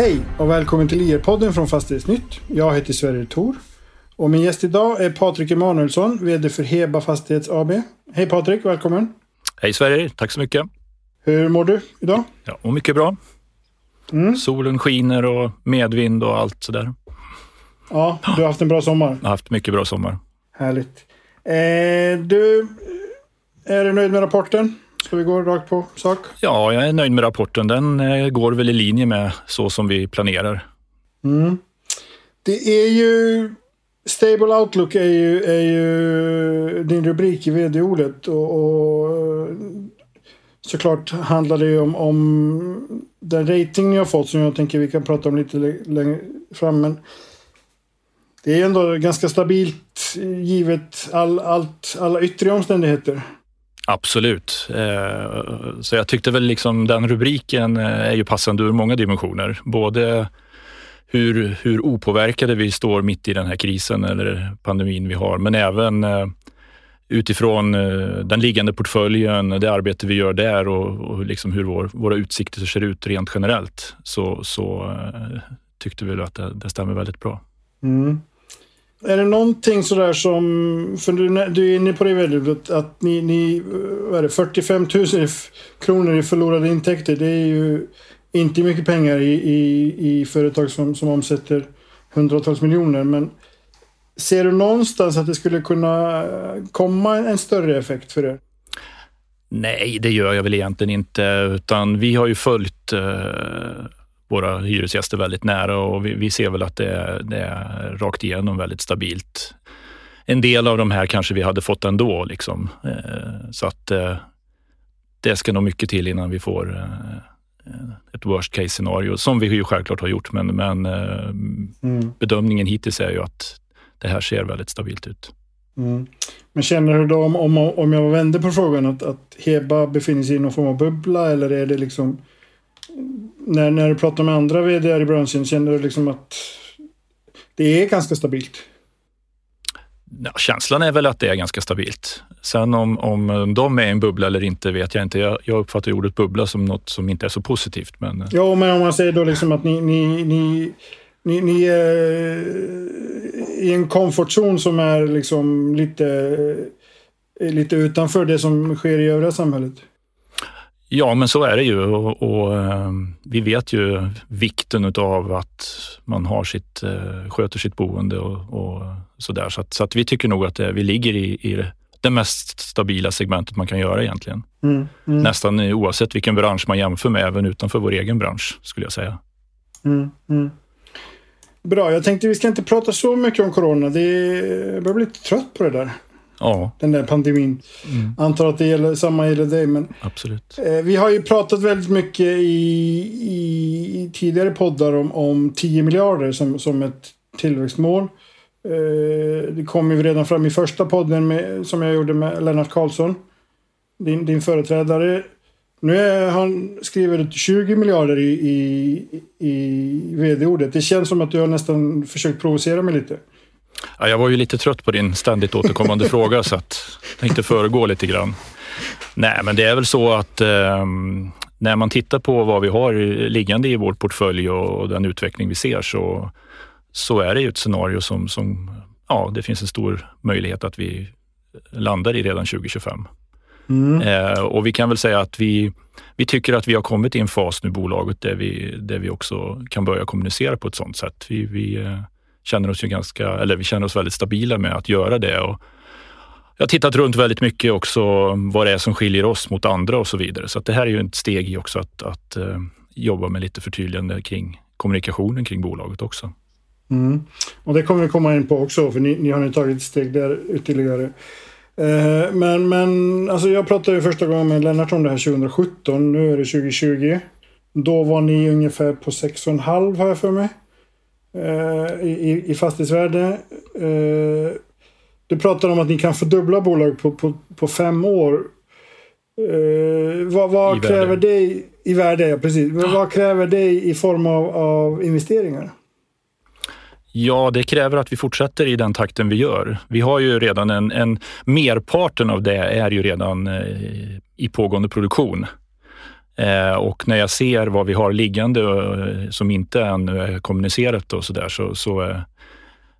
Hej och välkommen till IR-podden från Fastighetsnytt. Jag heter Sverrir Thor. Och min gäst idag är Patrik Emanuelsson, VD för Heba Fastighets AB. Hej Patrik, välkommen. Hej Sverige, tack så mycket. Hur mår du idag? Ja, och mycket bra. Mm. Solen skiner och medvind och allt sådär. Ja, du har haft en bra sommar. Jag har haft mycket bra sommar. Härligt. Eh, du, är du nöjd med rapporten? Ska vi gå rakt på sak? Ja, jag är nöjd med rapporten. Den eh, går väl i linje med så som vi planerar. Mm. Det är ju... Stable Outlook är ju, är ju din rubrik i vd-ordet. Och, och, såklart handlar det ju om, om den rating ni har fått som jag tänker vi kan prata om lite längre fram. Men det är ändå ganska stabilt givet all, allt, alla yttre omständigheter. Absolut. Eh, så jag tyckte väl liksom den rubriken eh, är ju passande ur många dimensioner. Både hur, hur opåverkade vi står mitt i den här krisen eller pandemin vi har, men även eh, utifrån den liggande portföljen, det arbete vi gör där och, och liksom hur vår, våra utsikter ser ut rent generellt, så, så tyckte vi att det, det stämmer väldigt bra. Mm. Är det någonting sådär som, för du, du är inne på det väldigt, att ni, ni vad är det, 45 000 kronor i förlorade intäkter, det är ju inte mycket pengar i, i, i företag som, som omsätter hundratals miljoner. Men ser du någonstans att det skulle kunna komma en större effekt för er? Nej, det gör jag väl egentligen inte, utan vi har ju följt eh, våra hyresgäster väldigt nära och vi, vi ser väl att det är, det är, rakt igenom väldigt stabilt. En del av de här kanske vi hade fått ändå. Liksom. Eh, så att eh, det ska nog mycket till innan vi får eh, ett worst case scenario, som vi ju självklart har gjort. Men, men mm. bedömningen hittills är ju att det här ser väldigt stabilt ut. Mm. Men känner du då, om, om, om jag vänder på frågan, att, att Heba befinner sig i någon form av bubbla eller är det liksom när, när du pratar med andra vd i branschen, känner du liksom att det är ganska stabilt? Ja, känslan är väl att det är ganska stabilt. Sen om, om de är en bubbla eller inte vet jag inte. Jag, jag uppfattar ordet bubbla som något som inte är så positivt. Men... Ja, men om man säger då liksom att ni, ni, ni, ni, ni är i en komfortzon som är liksom lite, lite utanför det som sker i övriga samhället. Ja, men så är det ju och, och eh, vi vet ju vikten av att man har sitt, eh, sköter sitt boende och, och sådär. Så, att, så att vi tycker nog att det, vi ligger i, i det mest stabila segmentet man kan göra egentligen. Mm, mm. Nästan oavsett vilken bransch man jämför med, även utanför vår egen bransch skulle jag säga. Mm, mm. Bra, jag tänkte vi ska inte prata så mycket om corona. Det är, jag börjar bli lite trött på det där. Ja. Den där pandemin. Mm. Antar att det gäller, samma gäller dig. Men, Absolut. Eh, vi har ju pratat väldigt mycket i, i, i, tidigare poddar om, om 10 miljarder som, som ett tillväxtmål. Eh, det kom ju redan fram i första podden med, som jag gjorde med Lennart Karlsson. Din, din företrädare. Nu är han skriver 20 miljarder i, i, i vd-ordet. Det känns som att du har nästan försökt provocera mig lite. Ja, jag var ju lite trött på din ständigt återkommande fråga så att jag tänkte föregå lite grann. Nej, men det är väl så att eh, när man tittar på vad vi har liggande i vår portfölj och den utveckling vi ser så, så är det ju ett scenario som, som ja, det finns en stor möjlighet att vi landar i redan 2025. Mm. Eh, och vi kan väl säga att vi, vi tycker att vi har kommit i en fas nu, bolaget, där vi, där vi också kan börja kommunicera på ett sådant sätt. Vi, vi eh, känner oss ju ganska, eller vi känner oss väldigt stabila med att göra det. Och jag har tittat runt väldigt mycket också vad det är som skiljer oss mot andra och så vidare. Så det här är ju ett steg i också att, att uh, jobba med lite förtydligande kring kommunikationen kring bolaget också. Mm. Och det kommer vi komma in på också, för ni, ni har nu tagit ett steg där ytterligare. Eh, men, men alltså jag pratade ju första gången med Lennart om det här 2017. Nu är det 2020. Då var ni ungefär på 6,5 har jag för mig. Eh, i, i fastighetsvärde. Eh, du pratar om att ni kan fördubbla bolag på, på, på fem år. Eh, vad, vad kräver det i värde? Ja, precis. Ja. Vad kräver det i form av, av investeringar? Ja, det kräver att vi fortsätter i den takten vi gör. Vi har ju redan en, en merparten av det är ju redan eh, i pågående produktion. Eh, och när jag ser vad vi har liggande eh, som inte ännu är kommunicerat och så där så, så eh,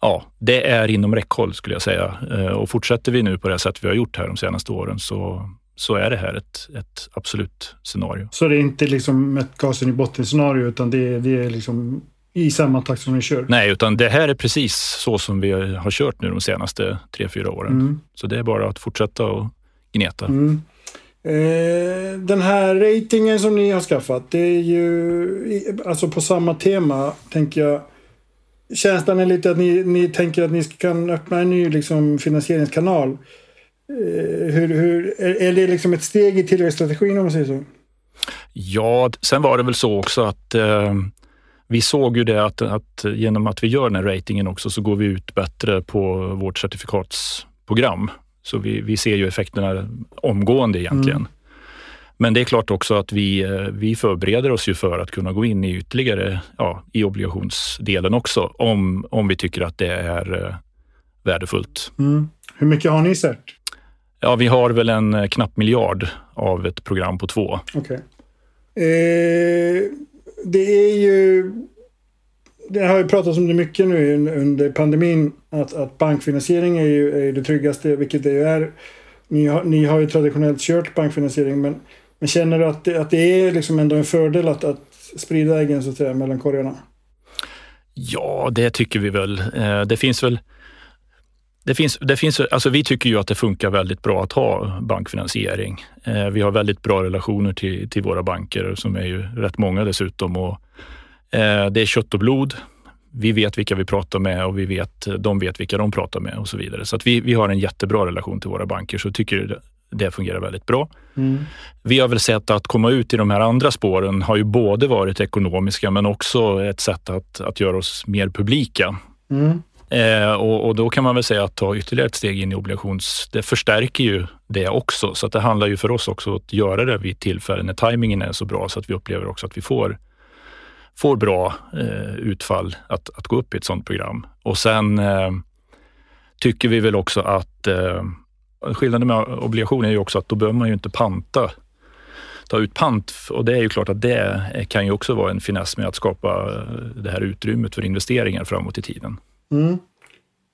ja, det är inom räckhåll skulle jag säga. Eh, och fortsätter vi nu på det sätt vi har gjort här de senaste åren så, så är det här ett, ett absolut scenario. Så det är inte liksom ett gasen i botten scenario utan det är, det är liksom i samma takt som ni kör? Nej, utan det här är precis så som vi har kört nu de senaste tre, fyra åren. Mm. Så det är bara att fortsätta och gneta. Mm. Eh, den här ratingen som ni har skaffat, det är ju alltså på samma tema, tänker jag. Känslan är lite att ni, ni tänker att ni kan öppna en ny liksom, finansieringskanal. Eh, hur, hur, är, är det liksom ett steg i tillväxtstrategin om man säger så? Ja, sen var det väl så också att eh, vi såg ju det att, att genom att vi gör den här ratingen också så går vi ut bättre på vårt certifikatsprogram. Så vi, vi ser ju effekterna omgående egentligen. Mm. Men det är klart också att vi, eh, vi förbereder oss ju för att kunna gå in i ytterligare ja, i obligationsdelen också om, om vi tycker att det är eh, värdefullt. Mm. Hur mycket har ni cert? Ja, vi har väl en eh, knapp miljard av ett program på två. Okay. Eh, det är ju... Det har ju pratats om det mycket nu under pandemin. Att, att bankfinansiering är ju är det tryggaste, vilket det ju är. Ni har, ni har ju traditionellt kört bankfinansiering, men, men känner du att det, att det är liksom ändå en fördel att, att sprida äggen så att säga, mellan korgarna? Ja, det tycker vi väl. Eh, det finns väl det finns, det finns, alltså vi tycker ju att det funkar väldigt bra att ha bankfinansiering. Eh, vi har väldigt bra relationer till, till våra banker som är ju rätt många dessutom. Och, det är kött och blod. Vi vet vilka vi pratar med och vi vet, de vet vilka de pratar med och så vidare. Så att vi, vi har en jättebra relation till våra banker så tycker det, det fungerar väldigt bra. Mm. Vi har väl sett att komma ut i de här andra spåren har ju både varit ekonomiska men också ett sätt att, att göra oss mer publika. Mm. Eh, och, och, då kan man väl säga att ta ytterligare ett steg in i obligations... Det förstärker ju det också. Så att det handlar ju för oss också att göra det vid tillfällen när tajmingen är så bra så att vi upplever också att vi får, får bra eh, utfall att, att gå upp i ett sådant program. Och sen eh, tycker vi väl också att eh, skillnaden med obligationer är ju också att då behöver man ju inte panta ta ut pant och det är ju klart att det kan ju också vara en finess med att skapa eh, det här utrymmet för investeringar framåt i tiden. Mm.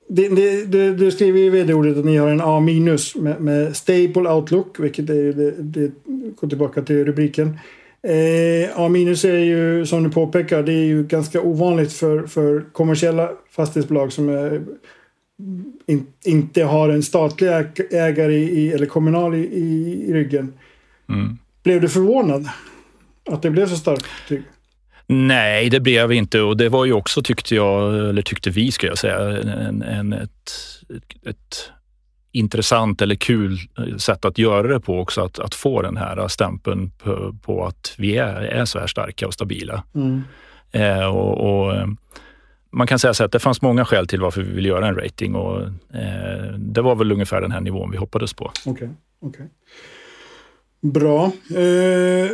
Det, det, det, du skriver i vd-ordet att ni har en A minus med, med stable outlook, vilket är det, det går tillbaka till rubriken. Eh, minus är ju, som du påpekar, det är ju ganska ovanligt för, för kommersiella fastighetsbolag som är, in, inte har en statlig ägare i, eller kommunal i, i, i ryggen. Mm. Blev du förvånad att det blev så starkt? Nej, det blev inte och det var ju också, tyckte jag, eller tyckte vi ska jag säga, en, en ett, ett, intressant eller kul sätt att göra det på också. Att, att få den här stämpeln på, på att vi är, är, så här starka och stabila. Mm. Eh, och, och, man kan säga så att det fanns många skäl till varför vi ville göra en rating och eh, det var väl ungefär den här nivån vi hoppades på. Okej. Okay, okay. Bra. Eh...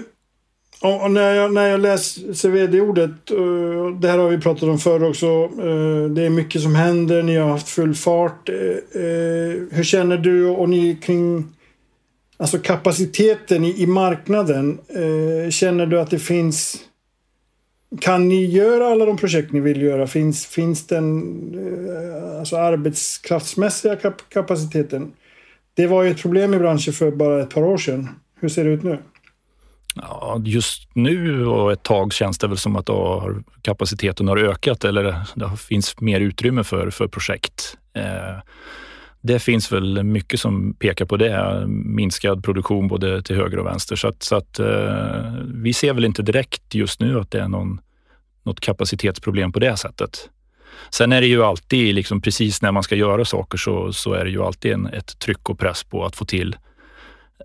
Och när, jag, när jag läser vd-ordet, eh, det här har vi pratat om förr också, eh, det är mycket som händer, ni har haft full fart. Eh, hur känner du och ni kring alltså kapaciteten i, marknaden? känner du att det finns... Kan ni göra alla de projekt ni vill göra? Finns, finns den alltså arbetskraftsmässiga kapaciteten? Det var ju ett problem i branschen för bara ett par år sedan. Hur ser det ut nu? Ja, just nu och ett tag känns det väl som att kapaciteten har ökat eller det finns mer utrymme för, för projekt. Eh, det finns väl mycket som pekar på det. Minskad produktion både till höger och vänster. Så att, så att eh, vi ser väl inte direkt just nu att det är någon, något kapacitetsproblem på det sättet. Sen är det ju alltid, liksom precis när man ska göra saker så, så är det ju alltid en, ett tryck och press på att få till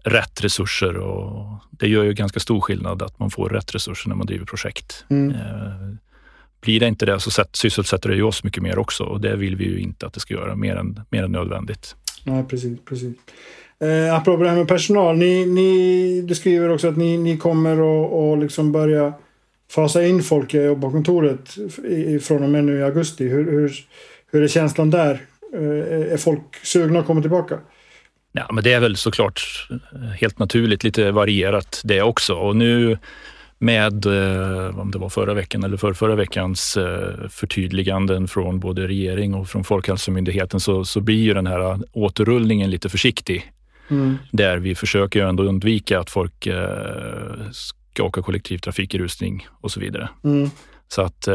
rätt resurser och det gör ju ganska stor skillnad att man får rätt resurser när man driver projekt. Mm. Eh, blir det inte det så sysselsätter det ju oss mycket mer också och det vill vi ju inte att det ska göra mer än, mer än nödvändigt. Ja, precis. precis. Eh, apropå det här med personal. Ni, ni, du skriver också att ni, ni kommer att liksom börja fasa in folk i kontoret från och med nu i augusti. Hur, hur, hur är känslan där? Eh, är folk sugna att komma tillbaka? Ja, men det är väl såklart helt naturligt lite varierat det också. Och nu med, eh, om det var förra veckan eller för förra veckans eh, förtydliganden från både regering och från Folkhälsomyndigheten så, så blir ju den här återrullningen lite försiktig. Mm. Där vi försöker ändå undvika att folk eh, ska åka kollektivtrafik i rusning och så vidare. Mm. Så att,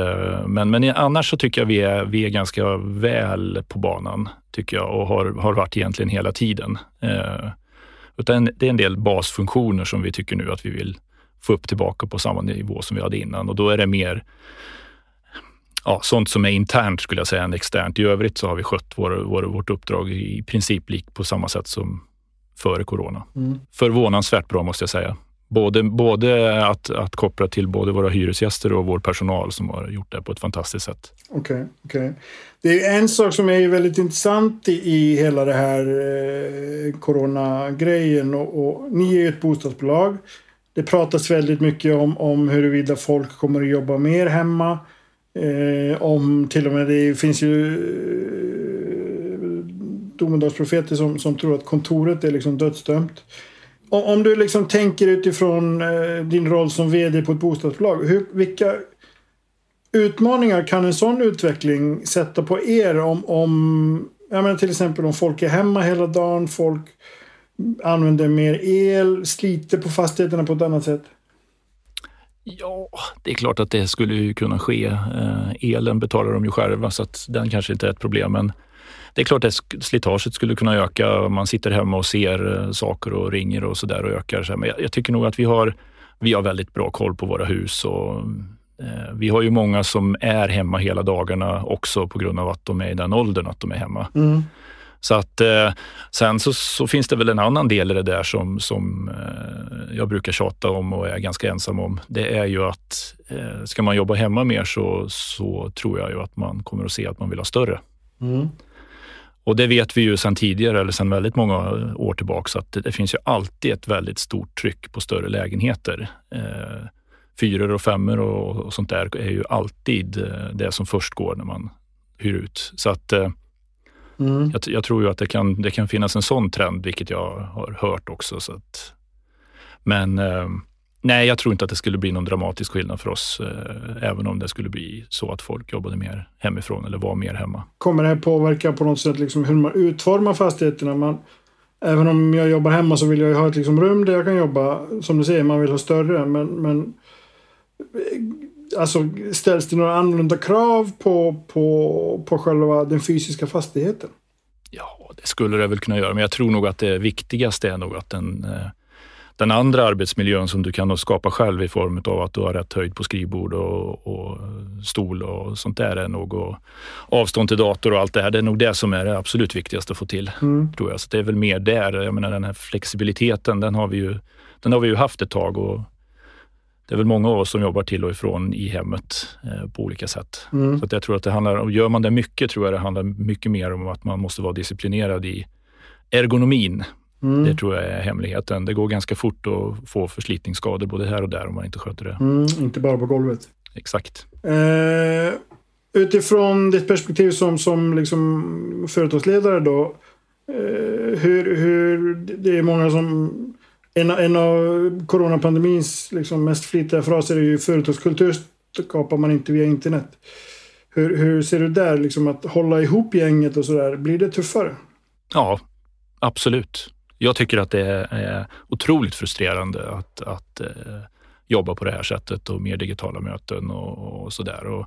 men, men annars så tycker jag vi är, vi är ganska väl på banan, tycker jag, och har, har varit egentligen hela tiden. utan det är en del basfunktioner som vi tycker nu att vi vill få upp tillbaka på samma nivå som vi hade innan och då är det mer ja, sånt som är internt skulle jag säga än externt. I övrigt så har vi skött vår, vår, vårt uppdrag i princip lik på samma sätt som före corona. Mm. Förvånansvärt bra måste jag säga. Både, både att, att koppla till både våra hyresgäster och vår personal som har gjort det på ett fantastiskt sätt. Okej, okay, okay, Det är en sak som är väldigt intressant i, i hela det här eh, coronagrejen och, och ni är ju ett bostadsbolag. Det pratas väldigt mycket om, om huruvida folk kommer att jobba mer hemma. Eh, om till och med det finns ju eh, domedagsprofeter som, som tror att kontoret är liksom dödsdömt. Om, du liksom tänker utifrån eh, din roll som VD på ett bostadsbolag. Hur, vilka utmaningar kan en sån utveckling sätta på er om, om jag menar till exempel om folk är hemma hela dagen, folk använder mer el, sliter på fastigheterna på ett annat sätt? Ja, det är klart att det skulle kunna ske. Eh, elen betalar de ju själva så att den kanske inte är ett problem. Men det är klart att slitaget skulle kunna öka. Man sitter hemma och ser eh, saker och ringer och så där och ökar. Men jag, tycker nog att vi har, vi har väldigt bra koll på våra hus och eh, vi har ju många som är hemma hela dagarna också på grund av att de är i den åldern att de är hemma. Mm. Så att eh, sen så, så, finns det väl en annan del i det där som, som jag brukar tjata om och är ganska ensam om. Det är ju att ska man jobba hemma mer så, så tror jag ju att man kommer att se att man vill ha större. Mm. Och det vet vi ju sedan tidigare, eller sedan väldigt många år tillbaka, att det, finns ju alltid ett väldigt stort tryck på större lägenheter. Eh, fyror och femmor och, och sånt där är ju alltid eh, det som först går när man hyr ut. Så att eh, Mm. Jag, jag, tror ju att det kan, det kan finnas en sån trend, vilket jag har hört också. Så att, men eh, nej, jag tror inte att det skulle bli någon dramatisk skillnad för oss, eh, även om det skulle bli så att folk jobbade mer hemifrån eller var mer hemma. Kommer det här påverka på något sätt liksom hur man utformar fastigheterna? Man, även om jag jobbar hemma så vill jag ha ett liksom rum där jag kan jobba. Som du säger, man vill ha större, men, men Alltså ställs det några annorlunda krav på, på, på själva den fysiska fastigheten? Ja, det skulle det väl kunna göra, men jag tror nog att det viktigaste är nog att den, eh, den andra arbetsmiljön som du kan skapa själv i form av att du har rätt höjd på skrivbord och, och stol och sånt där är nog och avstånd till dator och allt det här. Det är nog det som är det absolut viktigaste att få till, mm. tror jag. Så det är väl mer där. Jag menar den här flexibiliteten, den har vi ju, den har vi ju haft ett tag och det är väl många av oss som jobbar till och ifrån i hemmet eh, på olika sätt. Mm. Så jag tror att det handlar om, gör man det mycket tror jag det handlar mycket mer om att man måste vara disciplinerad i ergonomin. Mm. Det tror jag är hemligheten. Det går ganska fort att få förslitningsskador både här och där om man inte sköter det. Mm, inte bara på golvet. Exakt. Eh, utifrån ditt perspektiv som, som liksom företagsledare då. Eh, hur, hur, det är många som en, en av coronapandemins liksom mest flitiga fraser är ju företagskultur skapar man inte via internet. Hur, hur ser du där, liksom att hålla ihop gänget och sådär? Blir det tuffare? Ja, absolut. Jag tycker att det är otroligt frustrerande att, att eh, jobba på det här sättet och mer digitala möten och, och sådär.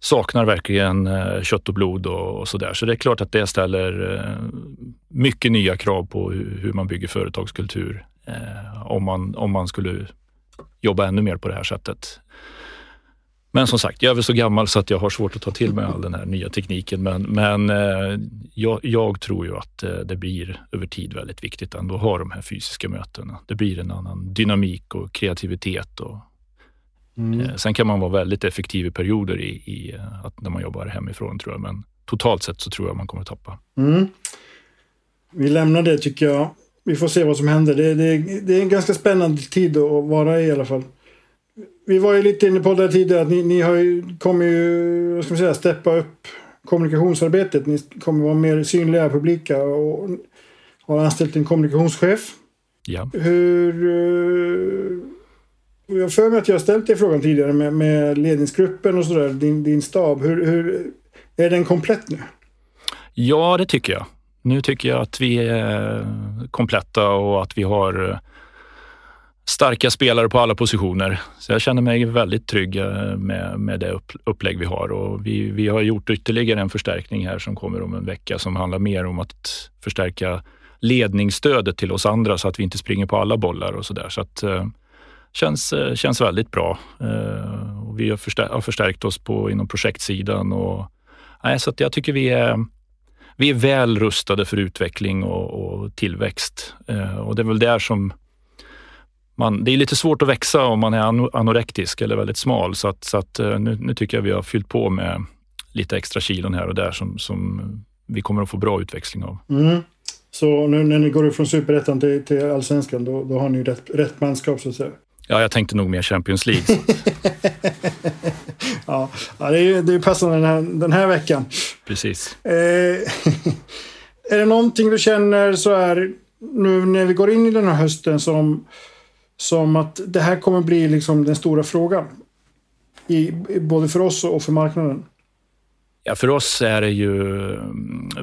saknar verkligen eh, kött och blod och, och sådär. Så det är klart att det ställer eh, mycket nya krav på hur, hur man bygger företagskultur eh, om, man, om man skulle jobba ännu mer på det här sättet. Men som sagt, jag är väl så gammal så att jag har svårt att ta till mig all den här nya tekniken. Men, men eh, jag, jag, tror ju att eh, det blir över tid väldigt viktigt ändå att ha de här fysiska mötena. Det blir en annan dynamik och kreativitet. Och, mm. eh, sen kan man vara väldigt effektiv i perioder i, i att när man jobbar hemifrån tror jag, men totalt sett så tror jag man kommer tappa. Mm. Vi lämnar det tycker jag vi får se vad som händer. Det, det, det, är en ganska spännande tid att vara i i alla fall. Vi var ju lite inne på det tidigare att ni, ni har ju, kommer ju, vad ska man säga, steppa upp kommunikationsarbetet. Ni kommer vara mer synliga, publika och har anställt en kommunikationschef. Ja. Hur... eh, Jag har för mig att jag har ställt dig frågan tidigare med, med ledningsgruppen och sådär, din, din stab. Hur, hur, är den komplett nu? ja, det tycker jag. Nu tycker jag att vi är kompletta och att vi har eh, starka spelare på alla positioner. Så jag känner mig väldigt trygg eh, med, med det upp, upplägg vi har. Och vi, vi har gjort ytterligare en förstärkning här som kommer om en vecka som handlar mer om att förstärka ledningsstödet till oss andra så att vi inte springer på alla bollar och sådär. Så att eh, känns, eh, känns väldigt bra. Eh, och vi har, förstär, har förstärkt oss på, inom projektsidan. Och, nej, så att jag tycker vi är, vi är väl rustade för utveckling och, och tillväxt. Eh, och det är väl där som man, det är lite svårt att växa om man är ano- anorektisk eller väldigt smal. Så, att, så att, eh, nu, nu tycker jag vi har fyllt på med lite extra kilon här och där som, som vi kommer att få bra utväxling av. Mm. Så nu när ni går från superettan till, till allsvenskan, då, då har ni rätt, rätt manskap så att säga. Ja, jag tänkte nog mer Champions League. Ja det, är, det är passande den här, den här veckan. precis. Eh, är det någonting du känner så här nu när vi går in i den här hösten som, som att det här kommer bli liksom den stora frågan? I, både för oss och för marknaden. Ja, för oss är det ju...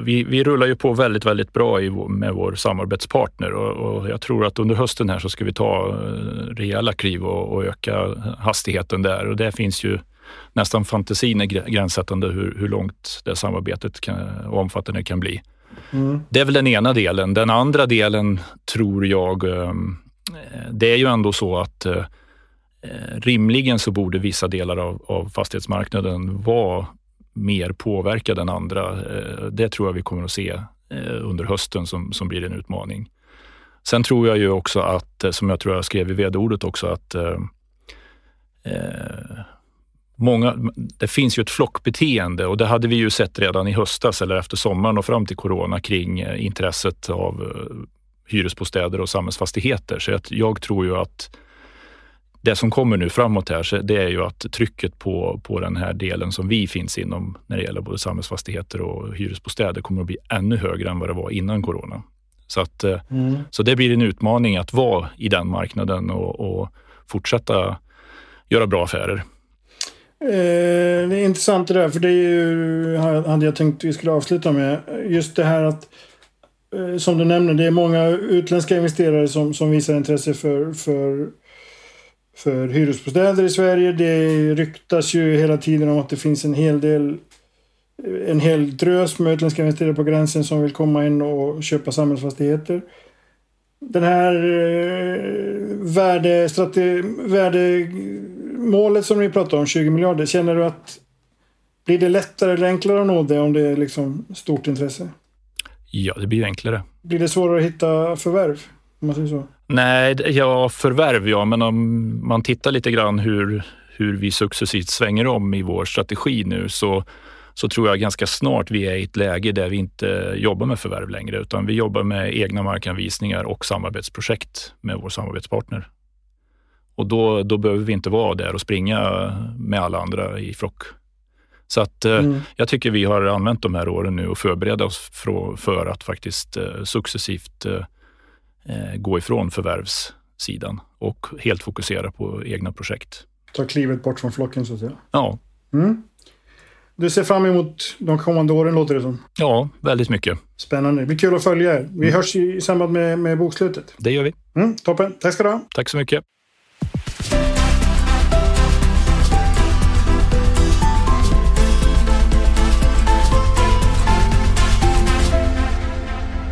Vi, vi rullar ju på väldigt, väldigt bra i, med vår samarbetspartner och, och jag tror att under hösten här så ska vi ta eh, rejäla kliv och, och öka hastigheten där och det finns ju nästan fantasin är grä- gränssättande hur, hur långt det samarbetet kan, och omfattande kan bli. Mm. Det är väl den ena delen. Den andra delen tror jag, eh, Eh, det är ju ändå så att eh, eh, rimligen så borde vissa delar av, av fastighetsmarknaden vara mer påverkade än andra. Eh, Det tror jag vi kommer att se eh, under hösten som, som blir en utmaning. Sen tror jag ju också att, som jag tror jag skrev i vd-ordet också, att eh, många, det finns ju ett flockbeteende och det hade vi ju sett redan i höstas eller efter sommaren och fram till corona kring intresset av hyresbostäder och samhällsfastigheter. Så att jag tror ju att det som kommer nu framåt här, så det är ju att trycket på, på den här delen som vi finns inom när det gäller både samhällsfastigheter och hyresbostäder kommer att bli ännu högre än vad det var innan corona. Så, att, eh, Mm. så det blir en utmaning att vara i den marknaden och, och fortsätta göra bra affärer. Eh, det är intressant det där, för det är ju, hade jag tänkt vi skulle avsluta med. Just det här att, Eh, som du nämner, det är många utländska investerare som, som visar intresse för, för, för hyresbostäder i Sverige. Det ryktas ju hela tiden om att det finns en hel del eh, en hel drös med utländska investerare på gränsen som vill komma in och köpa samhällsfastigheter. Den här eh, värdestrate, värdemålet som ni pratar om, 20 miljarder, känner du att blir det lättare eller enklare att nå det om det är liksom stort intresse? Ja, det blir ju enklare. Blir det svårare att hitta förvärv? Om man säger så. Nej, ja, förvärv ja, men om man tittar lite grann hur, hur vi successivt svänger om i vår strategi nu så, så tror jag ganska snart vi är i ett läge där vi inte jobbar med förvärv längre, utan vi jobbar med egna markanvisningar och samarbetsprojekt med vår samarbetspartner. Och då, då behöver vi inte vara där och springa med alla andra i flock. Så att eh, Mm. jag tycker vi har använt de här åren nu och förbereda oss för, för att faktiskt eh, successivt eh, gå ifrån förvärvssidan och helt fokusera på egna projekt. Ta klivet bort från flocken så att säga. Ja, Mm. Du ser fram emot de kommande åren låter det som. ja väldigt mycket. Spännande. Det blir kul att följa er. Vi hörs i, i samband med, med bokslutet. Det gör vi. Mm, toppen. Tack ska du ha. Tack så mycket.